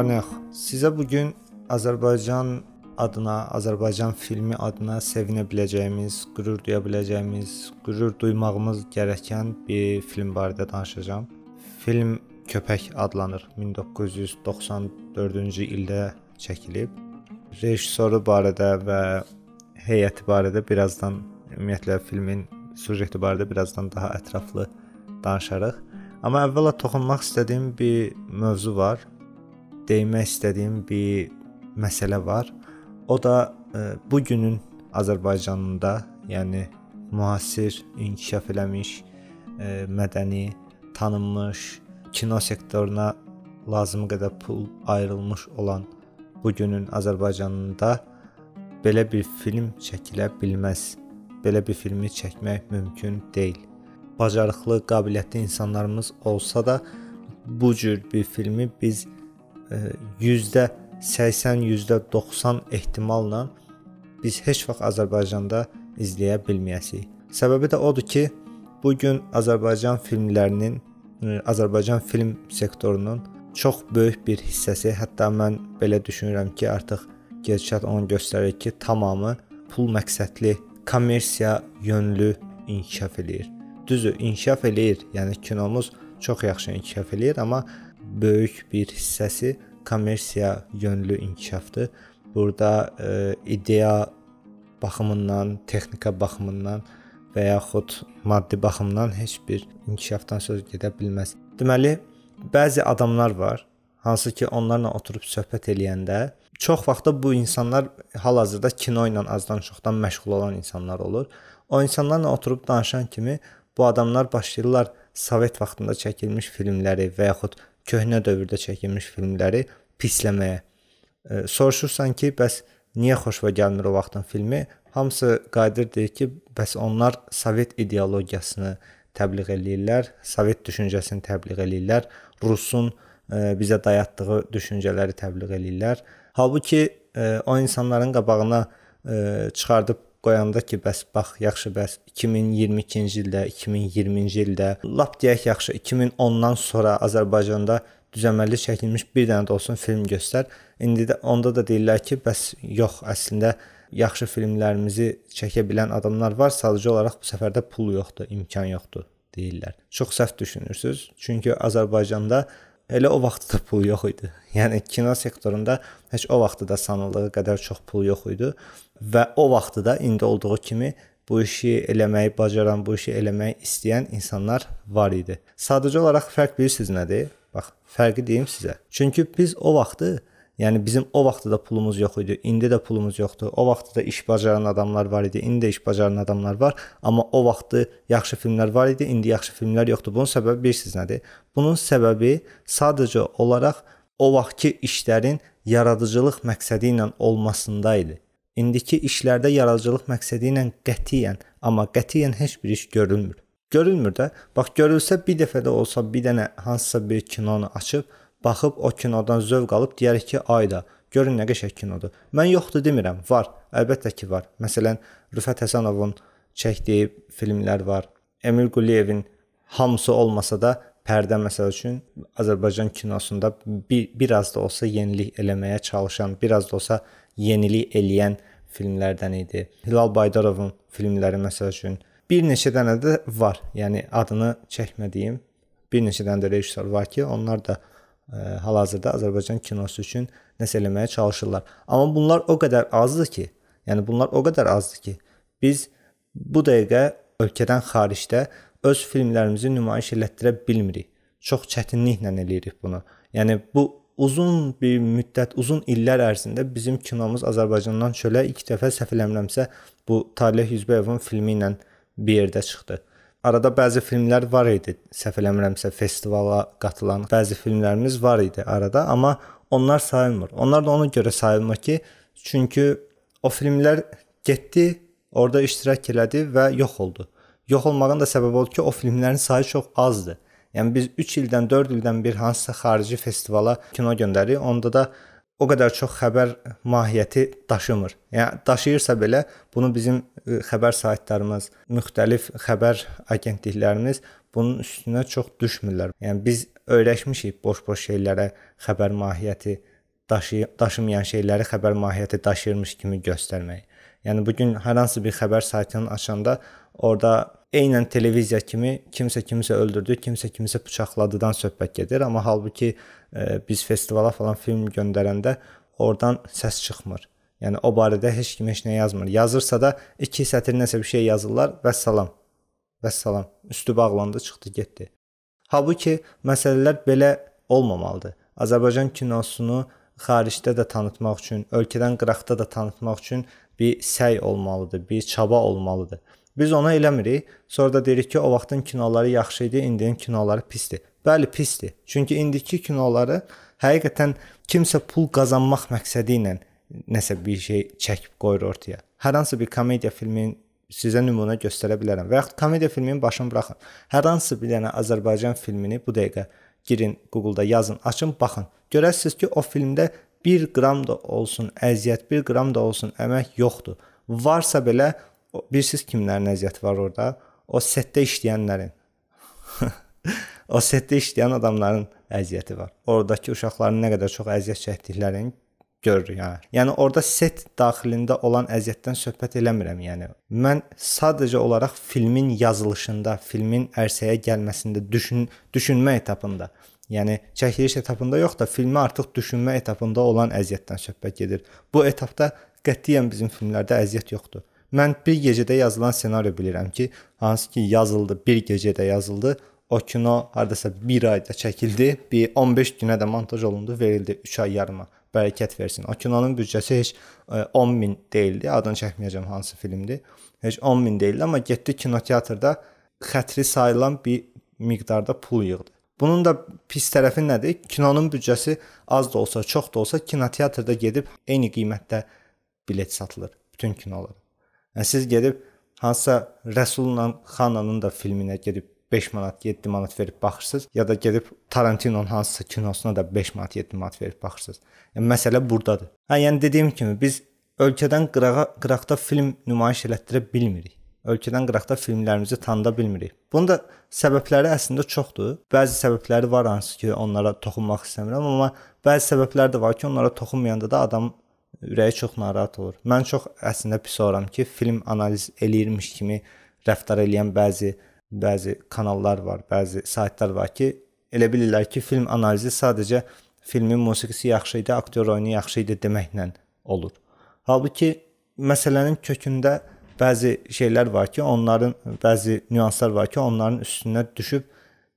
Salamlar. Sizə bu gün Azərbaycan adına, Azərbaycan filmi adına sevinə biləcəyimiz, qürur duya biləcəyimiz, qürur duymağımız gərəkən bir film barədə danışacağam. Film Köpək adlanır. 1994-cü ildə çəkilib. Rejissoru barədə və heyəti barədə birazdan ümumiyyətlə filmin süjeti barədə birazdan daha ətraflı danışarıq. Amma əvvəla toxunmaq istədiyim bir mövzu var. Deymək istədiyim bir məsələ var. O da ə, e, bu günün Azərbaycanında, yəni müasir, inkişaf eləmiş, ə, e, mədəni, tanınmış, kino sektoruna lazım qədər pul ayrılmış olan bu günün Azərbaycanında belə bir film çəkilə bilməz. Belə bir filmi çəkmək mümkün deyil bacarıqlı, qabiliyyətli insanlarımız olsa da bu cür bir filmi biz %80, %90 ehtimalla biz heç vaxt Azərbaycanda izləyə bilməyəsik. Səbəbi də odur ki, bu gün Azərbaycan filmlərinin, Azərbaycan film sektorunun çox böyük bir hissəsi, hətta mən belə düşünürəm ki, artıq gedişat onu göstərir ki, tamamı pul məqsədli, kommersiya yönlü inkişaf eləyir düzü inkişaf eləyir. Yəni kinomuz çox yaxşı inkişaf eləyir, amma böyük bir hissəsi kommersiya yönlü inkişafdır. Burada e, ideya baxımından, texnika baxımından və yaxud maddi baxımdan heç bir inkişafdan söz gedə bilməz. Deməli, bəzi adamlar var, hansı ki onlarla oturub söhbət eləyəndə çox vaxtda bu insanlar hal-hazırda kino ilə azdan çoxdan məşğul olan insanlar olur. O insanlarla oturub danışan kimi bu adamlar başlayırlar Sovet vaxtında çəkilmiş filmləri və yaxud köhnə dövrdə çəkilmiş filmləri pisləməyə. E, soruşursan ki, bəs niyə xoşva gəlmir o vaxtın filmi? Hamısı qayıdır deyir ki, bəs onlar Sovet ideologiyasını təbliğ eləyirlər, Sovet düşüncəsini təbliğ eləyirlər, Rusun e, bizə dayatdığı düşüncələri təbliğ eləyirlər. Halbuki e, o insanların qabağına e, çıxardıb qoyanda ki, bəs bax, yaxşı, bəs 2022-ci ildə, 2020-ci ildə, lap deyək yaxşı, 2010-dan sonra Azərbaycanda düzəməlli çəkilmiş bir dənə də olsun film göstər. İndi də onda da deyirlər ki, bəs yox, əslində yaxşı filmlərimizi çəkə bilən adamlar var, sadəcə olaraq bu səfər də pul yoxdur, imkan yoxdur deyirlər. Çox səhv düşünürsüz. Çünki Azərbaycanda Elə o vaxtda pul yox idi. Yəni kino sektorunda heç o vaxtda da sanıldığı qədər çox pul yox idi və o vaxtda da indi olduğu kimi bu işi eləməyi bacaran, bu işi eləməyi istəyən insanlar var idi. Sadəcə olaraq fərq bilirsiniz nədir? Bax, fərqi deyim sizə. Çünki biz o vaxtı Yəni bizim o vaxtda da pulumuz yox idi, indi də pulumuz yoxdur. O vaxtda da iş bacaran adamlar var idi, indi də iş bacaran adamlar var, amma o vaxtı yaxşı filmlər var idi, indi yaxşı filmlər yoxdur. Bunun səbəbi bilirsiniz nədir? Bunun səbəbi sadəcə olaraq o vaxtki işlərin yaradıcılıq məqsədi ilə olmasında idi. İndiki işlərdə yaradıcılıq məqsədi ilə qətiyyən, amma qətiyyən heç bir iş görülmür. Görülmür də. Bax görülsə bir dəfə də olsa bir dənə hansısa bir kinonu açıb baxıb o kinodan zövq alıb deyərik ki, ayda görün nə qəşəng kinodur. Mən yoxdur demirəm, var. Əlbəttə ki, var. Məsələn, Rüfət Həsənovun çəkdiyi filmlər var. Emil Quliyevin hamısı olmasa da pərdə məsəl üçün Azərbaycan kinosunda bir biraz da olsa yenilik eləməyə çalışan, biraz da olsa yenilik eləyən filmlərdən idi. Hilal Baydarovun filmləri məsəl üçün bir neçə dənə də var. Yəni adını çəkmədiyim bir neçə dənə də rejissor var ki, onlar da hal-hazırda Azərbaycan kinosu üçün nəsə eləməyə çalışırlar. Amma bunlar o qədər azdır ki, yəni bunlar o qədər azdır ki, biz bu dəqiqə ölkədən xaricdə öz filmlərimizi nümayiş elətdirə bilmirik. Çox çətinliklə eləyirik bunu. Yəni bu uzun bir müddət, uzun illər ərzində bizim kinomuz Azərbaycandan çölə ilk dəfə səhv eləmirəmsə bu Talih Yüzbəyovun filmi ilə bir yerdə çıxdı. Arada bəzi filmlər var idi. Səhv eləmirəmsə festivala qatılan bəzi filmlərimiz var idi arada, amma onlar sayılmır. Onlar da ona görə sayılmır ki, çünki o filmlər getdi, orada iştirak elədi və yox oldu. Yox olmağın da səbəbi oldu ki, o filmlərin sayı çox azdır. Yəni biz 3 ildən, 4 ildən bir hansısa xarici festivala kino göndəririk. Onda da o qədər çox xəbər mahiyyəti daşımır. Yəni daşıyırsa belə bunu bizim e, xəbər saytlarımız, müxtəlif xəbər agentliklərimiz bunun üstünə çox düşmürlər. Yəni biz öyrəşmişik boş-boş şeylərə xəbər mahiyyəti daşı daşımayan şeyləri xəbər mahiyyəti daşıyırmış kimi göstərmək. Yəni bu gün hər hansı bir xəbər saytını açanda orada eynən televiziya kimi kimsə kimsə öldürdü, kimsə kimsə bıçaqladıdan söhbət gedir, amma halbuki biz festivala falan film göndərəndə oradan səs çıxmır. Yəni o barədə heç kim heç nə yazmır. Yazırsa da 2 sətr nəsə bir şey yazırlar və salam. Və salam. Üstü bağlandı, çıxdı, getdi. Halbuki məsələlər belə olmamalıdır. Azərbaycan kinosunu xaricdə də tanıtmaq üçün, ölkədən qıraqda da tanıtmaq üçün bir səy olmalıdır, bir çaba olmalıdır. Biz onu eləmirik. Sonra da deyirik ki, o vaxtın kinoları yaxşı idi, indinin kinoları pisdir. Bəli, pisdir. Çünki indiki kinoları həqiqətən kimsə pul qazanmaq məqsədi ilə nəsə bir şey çəkib qoyur ortaya. Hər hansı bir komediya filminin sizə nümunə göstərə bilərəm. Və yaxud komediya filminin başını buraxın. Hər hansı bir dənə Azərbaycan filmini bu dəqiqə girin Google-da yazın, açın, baxın. Görəsiniz ki, o filmdə 1 qram da olsun əziyyət, 1 qram da olsun əmək yoxdur. Varsa belə bilirsiniz kimlərin əziyyəti var orada? O setdə işləyənlərin. o setdə işləyən adamların əziyyəti var. Oradakı uşaqların nə qədər çox əziyyət çəkdiklərini görürük yəni. Yəni orada set daxilində olan əziyyətdən söhbət eləmirəm yəni. Mən sadəcə olaraq filmin yazılışında, filmin ərsəyə gəlməsində düşün düşünmə etapında, yəni çəkiliş etapında yox da filmi artıq düşünmə etapında olan əziyyətdən söhbət gedir. Bu etapda qətiyyən bizim filmlərdə əziyyət yoxdur. Mən bir gecədə yazılan ssenari bilirəm ki, hansı ki yazıldı, bir gecədə yazıldı. O kino hardasa 1 ayda çəkildi, bir 15 günə də montaj olundu, verildi 3 ay yarıma bərəkət versin. O kinonun büdcəsi heç 10 e, min deyildi. Adını çəkməyəcəm hansı filmdir. Heç 10 min deyildi, amma getdi kinoteatrda xətri sayılan bir miqdarda pul yığdı. Bunun da pis tərəfi nədir? Kinonun büdcəsi az da olsa, çox da olsa kinoteatrda gedib eyni qiymətdə bilet satılır bütün kinolar. Yəni siz gedib hansısa Rəsulla Xananın da filminə gedib 5 manat, 7 manat verib baxırsınız, ya da gedib Tarantinonun hansısa kinosuna da 5 manat, 7 manat verib baxırsınız. Yəni məsələ burdadır. Hə, yəni dediyim kimi biz ölkədən qırağa qıraqda film nümayiş elətdirə bilmirik. Ölkədən qıraqda filmlərimizi tanıda bilmirik. Bunun da səbəbləri əslində çoxdur. Bəzi səbəbləri var hansı ki, onlara toxunmaq istəmirəm, amma bəzi səbəblər də var ki, onlara toxunmayanda da adam ürəyi çox narahat olur. Mən çox əslində pis oluram ki, film analiz eləyirmiş kimi rəftar edən bəzi bəzi kanallar var, bəzi saytlar var ki, elə bilirlər ki, film analizi sadəcə filmin musiqisi yaxşı idi, aktyor oyunu yaxşı idi deməklə olur. Halbuki məsələnin kökündə bəzi şeylər var ki, onların bəzi nüanslar var ki, onların üstünə düşüb,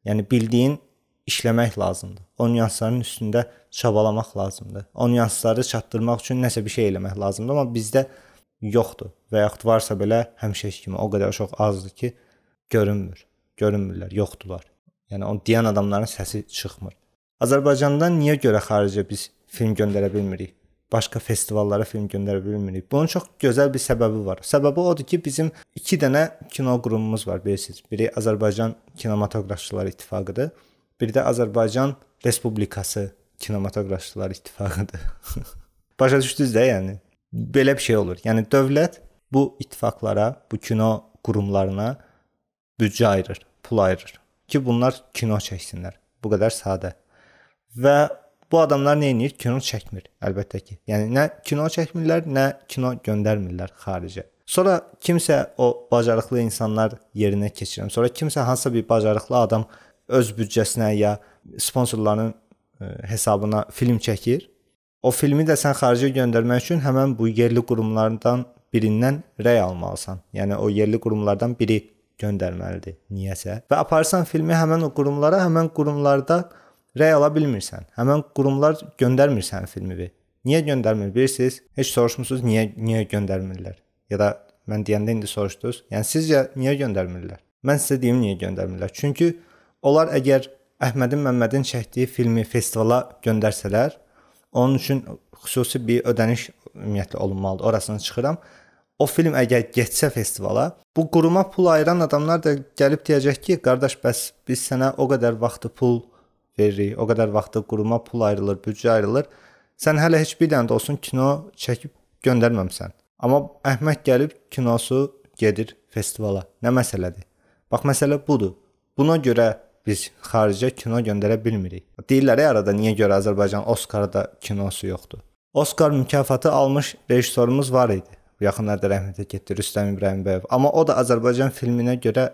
yəni bildiyin işləmək lazımdır. O nüansların üstündə çabalamaq lazımdır. O nüansları çatdırmaq üçün nəsə bir şey eləmək lazımdır, amma bizdə yoxdur və yaxud varsa belə həmişəki kimi o qədər çox azdır ki, görünmür. Görünmürlər, yoxdular. Yəni o deyən adamların səsi çıxmır. Azərbaycandan niyə görə xaricə biz film göndərə bilmirik? Başqa festivallara film göndərə bilmirik. Bunun çox gözəl bir səbəbi var. Səbəbi odur ki, bizim 2 dənə kino qurumumuz var, bilirsiniz. Biri Azərbaycan Kinematoqrafçılar İttifaqıdır, biri də Azərbaycan Respublikası Kinematoqrafçılar İttifaqıdır. Başa düşdünüz də, yəni belə bir şey olur. Yəni dövlət bu ittifaqlara, bu kino qurumlarına büdcə ayırır, pul ayırır ki, bunlar kino çəksinlər. Bu qədər sadə. Və bu adamlar nə edir? Kino çəkmir, əlbəttə ki. Yəni nə kino çəkmirlər, nə kino göndərmirlər xaricə. Sonra kimsə o bacarıqlı insanlar yerinə keçirəm. Sonra kimsə hansısa bir bacarıqlı adam öz büdcəsinə ya sponsorların e, hesabına film çəkir. O filmi də sən xaricə göndərmək üçün həmin bu yerli qurumlardan birindən rəy almalısan. Yəni o yerli qurumlardan biri göndərməlidir niyəsə. Və aparsan filmi həmin o qurumlara, həmin qurumlarda rəy ala bilmirsən. Həmin qurumlar göndərmir sənin filmini. Niyə göndərmir bilirsiniz? Heç soruşmusunuz niyə niyə göndərmirlər? Ya da mən deyəndə indi soruşdunuz. Yəni sizcə niyə göndərmirlər? Mən sizə deyim niyə göndərmirlər. Çünki onlar əgər Əhmədin Məmmədin çəkdiyi filmi festivala göndərsələr, onun üçün xüsusi bir ödəniş ümumiyyətlə olunmalıdır. Orasına çıxıram o film əgər getsə festivala, bu quruma pul ayıran adamlar da gəlib deyəcək ki, qardaş, bəs biz sənə o qədər vaxtı pul veririk, o qədər vaxtı quruma pul ayrılır, büdcə ayrılır. Sən hələ heç bir dənə də olsun kino çəkib göndərməmisən. Amma Əhməd gəlib kinosu gedir festivala. Nə məsələdir? Bax məsələ budur. Buna görə biz xaricə kino göndərə bilmirik. Deyirlər ya arada niyə görə Azərbaycan Oskarda kinosu yoxdur. Oskar mükafatı almış rejissorumuz var idi. Yaxınlarda rəhmətə getdi Rüstəm İbrahimbəyev. Amma o da Azərbaycan filminə görə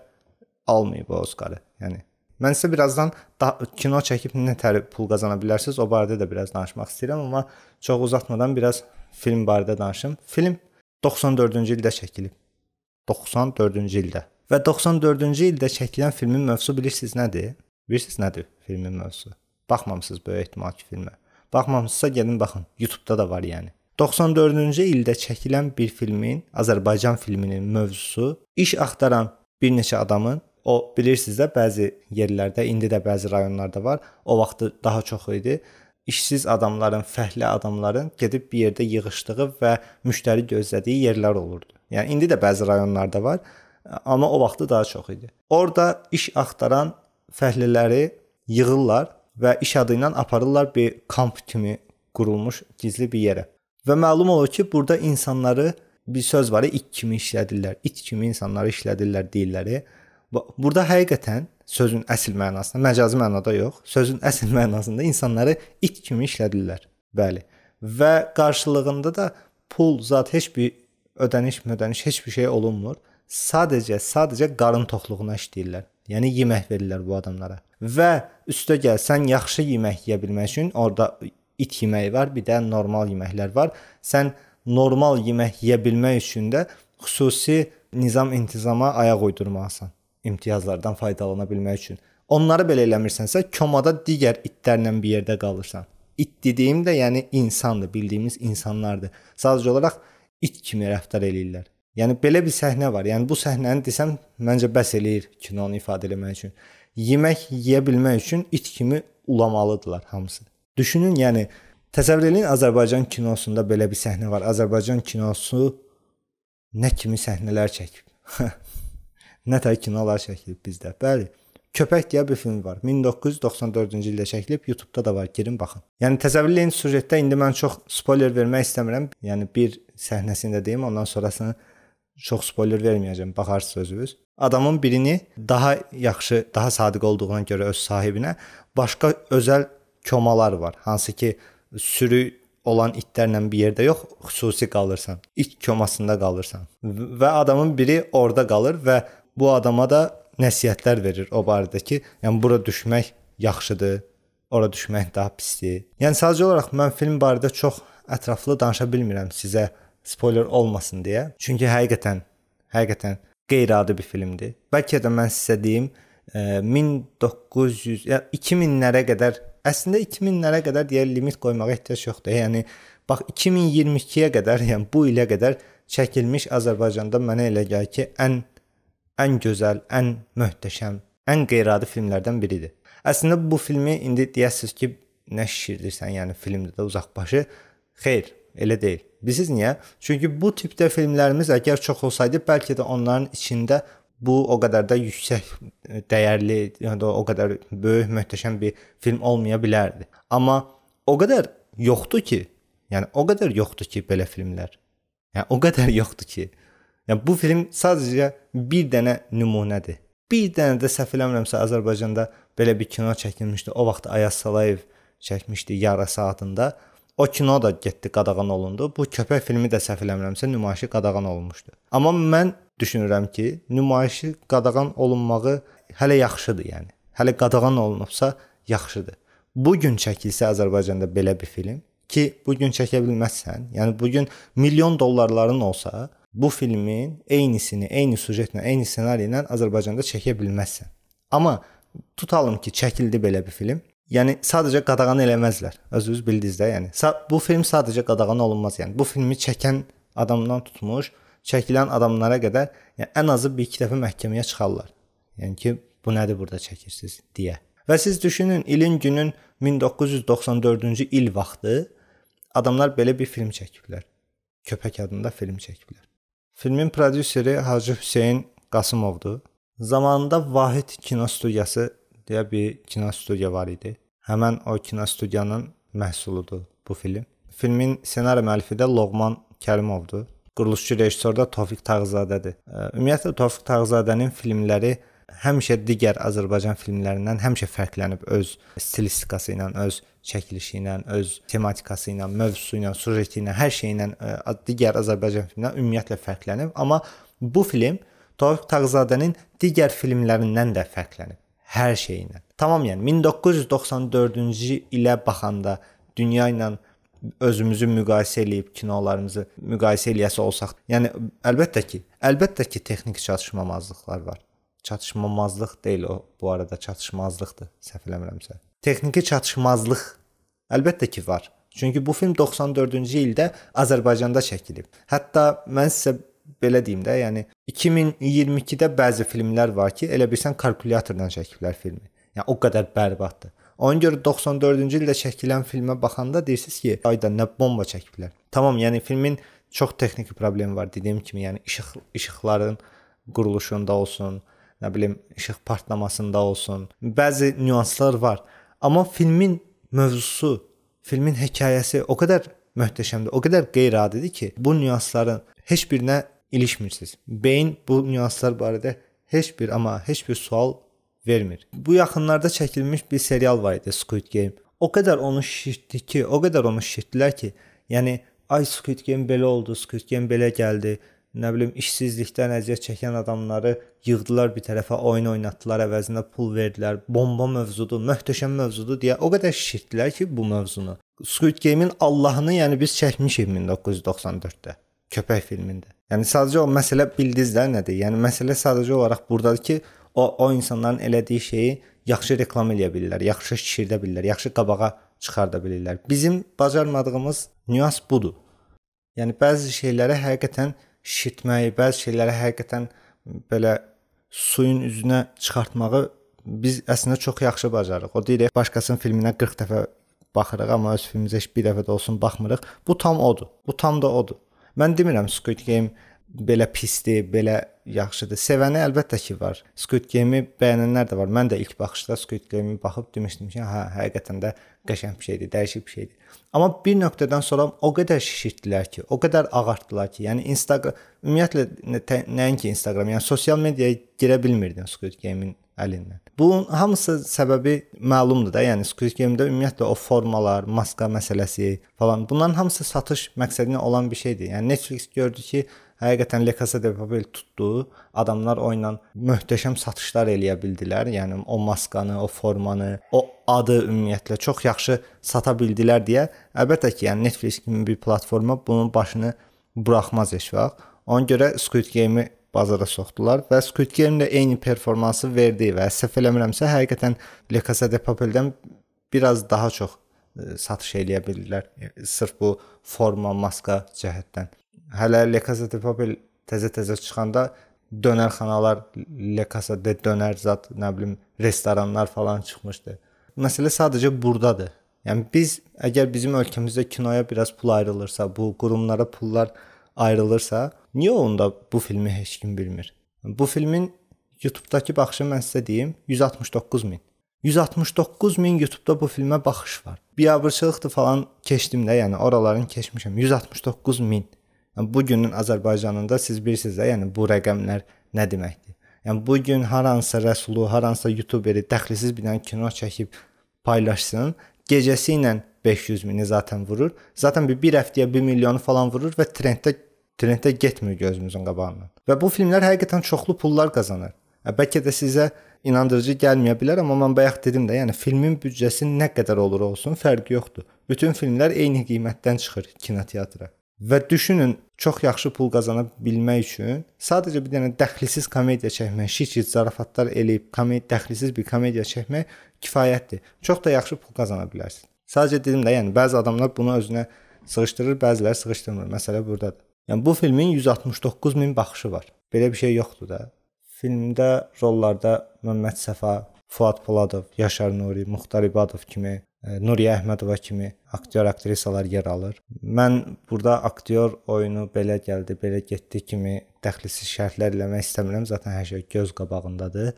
almayıb o Oskarı. Yəni mən sizə birazdan da, kino çəkib nə tər pul qazana bilərsiniz, o barədə də biraz danışmaq istəyirəm, amma çox uzatmadan biraz film barədə danışım. Film 94-cü ildə çəkilib. 94-cü ildə. Və 94-cü ildə çəkilən filmin mövzusu bilirsiniz nədir? Bilirsiniz nədir filmin mövzusu? Baxmamısınız böyük ehtimal ki filmə. Baxmamısınızsa gedin baxın. YouTube-da da var yəni. 94-cü ildə çəkilən bir filmin, Azərbaycan filminin mövzusu iş axtaran bir neçə adamın o bilirsiniz də bəzi yerlərdə, indi də bəzi rayonlarda var. O vaxtı daha çox idi. İşsiz adamların, fəhlə adamların gedib bir yerdə yığıldığı və müştəri gözlədiyi yerlər olurdu. Yəni indi də bəzi rayonlarda var, amma o vaxtı daha çox idi. Orda iş axtaran fəhlələri yığırlar və iş adı ilə aparırlar bir kamp kimi qurulmuş gizli bir yerə. Və məlum olur ki, burada insanları bir söz var, it kimi işlədirlər. İt kimi insanları işlədirlər deyirlər. Burada həqiqətən sözün əsl mənasında, məcazi mənada yox, sözün əsl mənasında insanları it kimi işlədirlər. Bəli. Və qarşılığında da pul zat heç bir ödəniş, ödəniş heç bir şey olunmur. Sadəcə, sadəcə qarın toxluğuna işləyirlər. Yəni yemək verirlər bu adamlara. Və üstə gəl sən yaxşı yemək yeyə bilmək üçün orada it yeməyi var, bir də normal yeməklər var. Sən normal yemək yeyə bilmək üçün də xüsusi nizam intizama ayaq uydurmalısan imtiyazlardan faydalana bilmək üçün. Onları belə eləmirsənsə, komada digər itlərlə bir yerdə qalırsan. İt dediyim də yəni insandır, bildiyimiz insanlardır. Sadəcə olaraq it kimi rəftar eləyirlər. Yəni belə bir səhnə var. Yəni bu səhnəni desəm məncə bəs eləyir kinonu ifadə etmək üçün. Yemək yeyə bilmək üçün it kimi ulamalıdılar hamısı. Düşünün, yəni təsəvvür edin Azərbaycan kinosunda belə bir səhnə var. Azərbaycan kinosu nə kimi səhnələr çəkib. nə tər kinolar çəkilib bizdə. Bəli. Köpək deyə bir film var. 1994-cü ildə çəkilib, YouTube-da da var. Girin baxın. Yəni təsəvvür edin süjetdə indi mən çox spoiler vermək istəmirəm. Yəni bir səhnəsini də deyim, ondan sonrasını çox spoiler verməyəcəm. Baxarsınız özünüz. Adamın birini daha yaxşı, daha sadiq olduğuna görə öz sahibinə başqa özəl komalar var. Hansı ki sürü olan itlərlə bir yerdə yox, xüsusi qalırsan. İt komasında qalırsan. Və adamın biri orada qalır və bu adama da nəsihətlər verir o barədə ki, yəni bura düşmək yaxşıdır, ora düşmək daha pisdir. Yəni sadəcə olaraq mən film barədə çox ətraflı danışa bilmirəm sizə spoiler olmasın deyə. Çünki həqiqətən həqiqətən qeyri-adi bir filmdir. Bəlkə də mən sizə deyim, 1900 ya 2000-lərə qədər əslində 2000-lərə qədər deyə limit qoymağa ehtiyac yoxdur. Yəni bax 2022-yə qədər, yəni bu ilə qədər çəkilmiş Azərbaycanda mənə elə gəlir ki, ən ən gözəl, ən möhtəşəm, ən qeyri-adi filmlərdən biridir. Əslində bu filmi indi deyəsiz ki, nə şişirdirsən, yəni filmdə də uzaqbaşı. Xeyr, elə deyil. Bilirsiniz niyə? Çünki bu tipdə filmlərimiz əgər çox olsaydı, bəlkə də onların içində bu o qədər də yüksək dəyərli, yəni o qədər böyük, möhtəşəm bir film olmaya bilərdi. Amma o qədər yoxdur ki, yəni o qədər yoxdur ki, belə filmlər. Yəni o qədər yoxdur ki, Yəni bu film sadəcə bir dənə nümunədir. Bir dənə də səhv eləmirəmsə Azərbaycanda belə bir kino çəkilmişdi. O vaxt Ayaz Salayev çəkmişdi Yara saatında. O kino da getdi qadağan olundu. Bu köpək filmi də səhv eləmirəmsə nümayişi qadağan olunmuşdu. Amma mən düşünürəm ki, nümayişi qadağan olunmağı hələ yaxşıdır, yəni. Hələ qadağan olunubsa yaxşıdır. Bu gün çəkilsə Azərbaycanda belə bir film ki, bu gün çəkə bilməzsən. Yəni bu gün milyon dollarların olsa, bu filmin eynisini, eyni sujetlə, eyni ssenari ilə Azərbaycanda çəkə bilməzsən. Amma tutalım ki, çəkildi belə bir film. Yəni sadəcə qadağan eləməzlər. Özünüz bildiniz də, yəni bu film sadəcə qadağan olunmaz. Yəni bu filmi çəkən adamdan tutmuş, çəkilən adamlara qədər yəni ən azı bir iki dəfə məhkəməyə çıxarlar. Yəni ki, bu nədir burada çəkirsiniz deyə. Və siz düşünün, ilin günün 1994-cü il vaxtı adamlar belə bir film çəkiblər. Köpək adında film çəkiblər. Filmin prodüseri Hacı Hüseyn Qasımovdur. Zamanında Vahid kino studiyası deyə bir kino studiya var idi. Həmən o kino studiyanın məhsuludur bu film. Filmin ssenari müəllifi də Loğman Kərimovdur. Quruluşçu rejissor da Tofiq Tağzadədir. Ümumiyyətlə Tofiq Tağzadənin filmləri həmişə digər Azərbaycan filmlərindən həmişə fərqlənib öz stilistikası ilə, öz çəkilişi ilə, öz tematikası ilə, mövzusu ilə, süjeti ilə, hər şeyi ilə digər Azərbaycan filmlərindən ümumiyyətlə fərqlənib, amma bu film Tofiq Tağzadənin digər filmlərindən də fərqlənib hər şeyi ilə. Tamam, yəni 1994-cü ilə baxanda dünya ilə özümüzü müqayisə eləyib kinolarımızı müqayisə eləyəsə olsaq, yəni əlbəttə ki, əlbəttə ki, texniki çatışmamazlıqlar var. Çatışmamazlıq deyil o, bu arada çatışmazlıqdır, səhv eləmirəmsə. Texniki çatışmazlıq əlbəttə ki, var. Çünki bu film 94-cü ildə Azərbaycanda çəkilib. Hətta mən sizə belə deyim də, yəni 2022-də bəzi filmlər var ki, elə bilsən kalkulyatordan çəkiblər filmi. Yəni o qədər bərbaddır. Ona görə 94-cü ildə çəkilən filmə baxanda deyirsiniz ki, ayda nə bomba çəkiblər. Tamam, yəni filmin çox texniki problemi var dediyim kimi, yəni işıq işıqların quruluşunda olsun, nə bilim, işıq partlamasında olsun. Bəzi nüanslar var. Amma filmin mövzusu, filmin hekayəsi o qədər möhtəşəmdir, o qədər qeyri-adidir ki, bu nüansların heç birinə ilişmirsiniz. Beyin bu nüanslar barədə heç bir amma heç bir sual vermir. Bu yaxınlarda çəkilmiş bir serial var idi Squid Game. O qədər onu şişirtdi ki, o qədər onu şişirtdilər ki, yəni ay Squid Game belə oldu, Squid Game belə gəldi. Nə bilim işsizlikdən əziyyət çəkən adamları yığdılar bir tərəfə, oyun oynatdılar, əvəzinə pul verdilər. Bomba mövzudur, möhtəşəm mövzudur deyə o qədər şişirtdilər ki, bu mövzunu. Squid Game-in Allahını yəni biz çəkmişik 1994-də köpək filmində. Yəni sadəcə o məsələ bildinizlər nədir? Yəni məsələ sadəcə olaraq burdadır ki, o o insanların elədiyi şeyi yaxşı reklam eləyə bilirlər, yaxşı şişirdə bilirlər, yaxşı qabağa çıxarda bilirlər. Bizim bacarmadığımız nüans budur. Yəni bəzi şeyləri həqiqətən şişirtməyi, bəzi şeyləri həqiqətən belə suyun üzünə çıxartmağı biz əslində çox yaxşı bacarırıq. O deyirik, başqasının filminə 40 dəfə baxırıq, amma öz filmimizə heç bir dəfə də olsun baxmırıq. Bu tam odur. Bu tam da odur. Mən demirəm Squid Game belə pisdir, belə yaxşıdır. Sevəni əlbəttə ki var. Squid Game-i bəyənənlər də var. Mən də ilk baxışda Squid Game-i baxıb demişdim ki, hə, həqiqətən də qəşəng bir şeydir, dəyişik bir şeydir. Amma bir nöqtədən sonra o qədər şişirtdilər ki, o qədər ağartdılar ki, yəni Instagram ümumiyyətlə nəinki Instagram, yəni sosial mediaya girə bilmirdin Squid Game-in əlindən. Bunun hamısı səbəbi məlumdur da. Yəni Squid Game-də ümumiyyətlə o formalar, maska məsələsi falan bunların hamısı satış məqsədinə olan bir şeydir. Yəni Netflix gördü ki, həqiqətən Le Casa de Papel tutdu. Adamlar oyunla möhtəşəm satışlar eləyə bildilər. Yəni o maskanı, o formanı, o adı ümumiyyətlə çox yaxşı sata bildilər deyə. Əlbəttə ki, yəni Netflix kimi bir platforma bunun başını buraxmaz heç vaxt. Ona görə Squid Game-i bazara soxdular və Squid Game də eyni performansı verdi və səhv eləmirəmsə, həqiqətən Le Casa de Papel-dən biraz daha çox e, satış eləyə bildilər. E, sırf bu forma, maska cəhətdən. Hələ Le Casa de Papel təzə-təzə çıxanda dönərxanalar, Le Casa de dönər zat, nə bilim, restoranlar falan çıxmışdı. Məsələ sadəcə burdadır. Yəni biz əgər bizim ölkəmizdə kinoya biraz pul ayrılırsa, bu qurumlara pullar ayrılırsa, niyə onda bu filmi heç kim bilmir? Bu filmin YouTube-dakı baxışı mən sizə deyim, 169 min. 169 min YouTube-da bu filmə baxış var. Biabırçılıqdır falan keçdim də, yəni oraların keçmişəm. 169 min. Yəni bu günün Azərbaycanında siz bilirsiniz də, yəni bu rəqəmlər nə deməkdir? Yəni bu gün haransa rəsulu, haransa YouTuberi dəxlisiz bir dənə kino çəkib paylaşsın, gecəsi ilə 500 mini zaten vurur. Zaten bir, bir həftəyə 1 milyonu falan vurur və trenddə trenddə getmir gözümüzün qabağından. Və bu filmlər həqiqətən çoxlu pullar qazanır. Bəlkə də sizə inandırıcı gəlməyə bilər, amma mən bayaq dedim də, yəni filmin büdcəsi nə qədər olur olsun, fərqi yoxdur. Bütün filmlər eyni qiymətdən çıxır kinoteatra. Və düşünün, çox yaxşı pul qazana bilmək üçün sadəcə bir dənə dəxlisiz komediya çəkmək, şiç zarafatlar eləyib komediya dəxlisiz bir komediya çəkmək kifayətdir. Çox da yaxşı pul qazana bilərsən. Sadəcə dedim də, yəni bəzi adamlar bunu özünə sığışdırır, bəziləri sığışdırmır. Məsələ burdadır. Yəni bu filmin 169 min baxışı var. Belə bir şey yoxdur da. Filmdə rollarda Məmməd Səfa, Fuad Poladov, Yaşar Nuri, Muxtar İbadov kimi, Nuriyə Əhmədova kimi aktyor aktrisalar yer alır. Mən burada aktyor oyunu belə gəldi, belə getdi kimi dəxlisiz şərhlər eləmək istəmirəm. Zaten hər şey göz qabağındadır.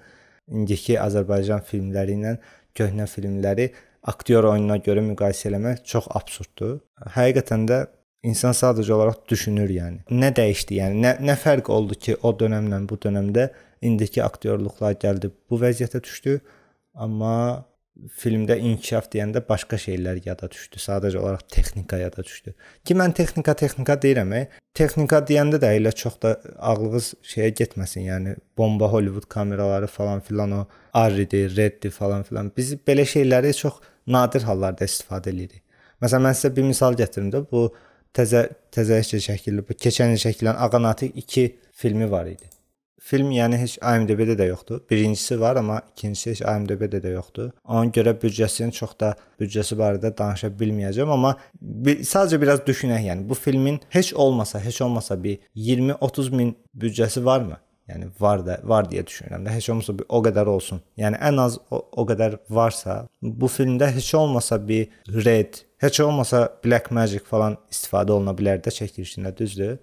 İndiki Azərbaycan filmləri ilə köhnə filmləri aktyor oyununa görə müqayisə eləmək çox absurddur. Həqiqətən də İnsan sadəcə olaraq düşünür, yəni. Nə dəyişdi, yəni nə nə fərq oldu ki, o dövrlə bu dövrdə indiki aktyorluqlar gəldi bu vəziyyətə düşdü. Amma filmdə inkişaf deyəndə başqa şeylər yada düşdü. Sadəcə olaraq texnika yada düşdü. Ki mən texnika, texnika deyirəm. E. Texnika deyəndə də elə çox da ağlınız şeyə getməsin. Yəni bomba Hollywood kameraları falan filan o R-dir, Red-dir falan filan. Biz belə şeyləri çox nadir hallarda istifadə edirik. Məsələn mən sizə bir misal gətirim də bu təzə təzə şəkilli bu keçən il çəkilən Ağanati 2 filmi var idi. Film yəni heç IMDb-də də yoxdur. Birincisi var, amma ikincisi heç IMDb-də də yoxdur. Ona görə büdcəsinin çox da büdcəsi barədə danışa bilməyəcəm, amma bir, sadəcə biraz düşünək, yəni bu filmin heç olmasa, heç olmasa bir 20-30 min büdcəsi varmı? Yəni var da, var deyə düşünürəm də. Heç olmasa bir o qədər olsun. Yəni ən az o, o qədər varsa, bu filmdə heç olmasa bir Red, heç olmasa Black Magic falan istifadə oluna bilər də çəkilişində, düzdür?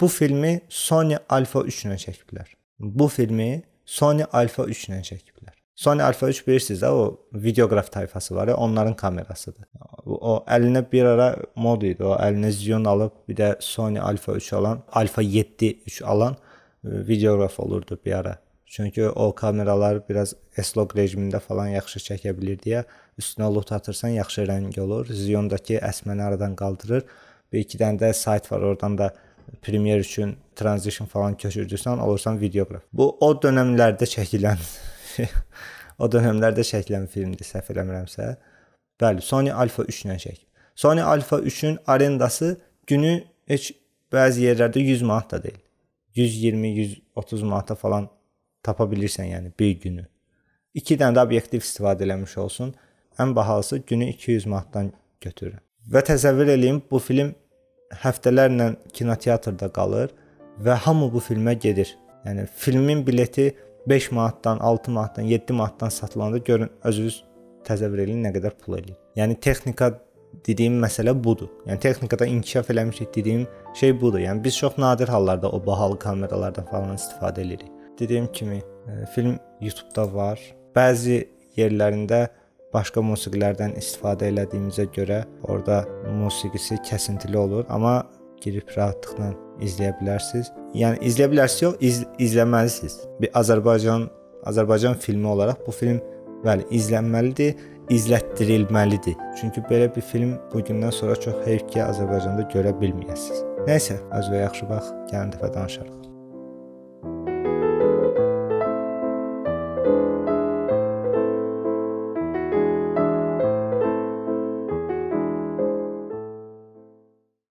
Bu filmi Sony Alpha 3 ilə çəkiblər. Bu filmi Sony Alpha 3 ilə çəkiblər. Sony Alpha 3 bilirsiniz də o videoqraf tayfası var ya, onların kamerasıdır. O əlinə bir ara mod idi. O əlinə Xeon alıb bir də Sony Alpha 3 alan, Alpha 7 3 alan e, videoqraf olurdu bir ara. Çünki o kameralar biraz S-Log rejimində falan yaxşı çəkə bilir deyə üstünə lut atırsan yaxşı rəng olur. Xeon-dakı əsməni aradan qaldırır. Bir iki dənə də sayt var, oradan da Premiere üçün transition falan köçürdüsən, olursan videoqraf. Bu o dövrlərdə çəkilən o dövrlərdə çəkilən filmdir, səhv eləmirəmsə. Bəli, Sony Alpha 3 ilə çək. Sony Alpha 3-ün arendası günü heç bəzi yerlərdə 100 manat da deyil. 120-130 manata falan tapa bilirsən, yəni bir günü. 2 dənə də obyektiv istifadə eləmiş olsun. Ən bahalısı günü 200 manatdan götürür. Və təsəvvür eləyin, bu film həftələrlə kinoteatrda qalır və hamı bu filmə gedir. Yəni filmin bileti 5 manatdan, 6 manatdan, 7 manatdan satılanda görün özünüz təsəvvür eləyin nə qədər pul eləyir. Yəni texnika dediyim məsələ budur. Yəni texnikada inkişaf eləmişik dediyim şey budur. Yəni biz çox nadir hallarda o bahalı kameralardan falan istifadə edirik. Dediyim kimi, e, film YouTube-da var. Bəzi yerlərində başqa musiqilərdən istifadə elədiyimizə görə orada musiqisi kəsintili olur, amma girib rahatlıqla izləyə bilərsiniz. Yəni izləyə bilərsiniz yox, iz, izləməlisiniz. Bir Azərbaycan Azərbaycan filmi olaraq bu film bəli izlənməlidir, izlətdirilməlidir. Çünki belə bir film bu gündən sonra çox heyf ki, Azərbaycanda görə bilməyəsiniz. Nəysə, özünüzə yaxşı bax, gələn dəfə danışarıq.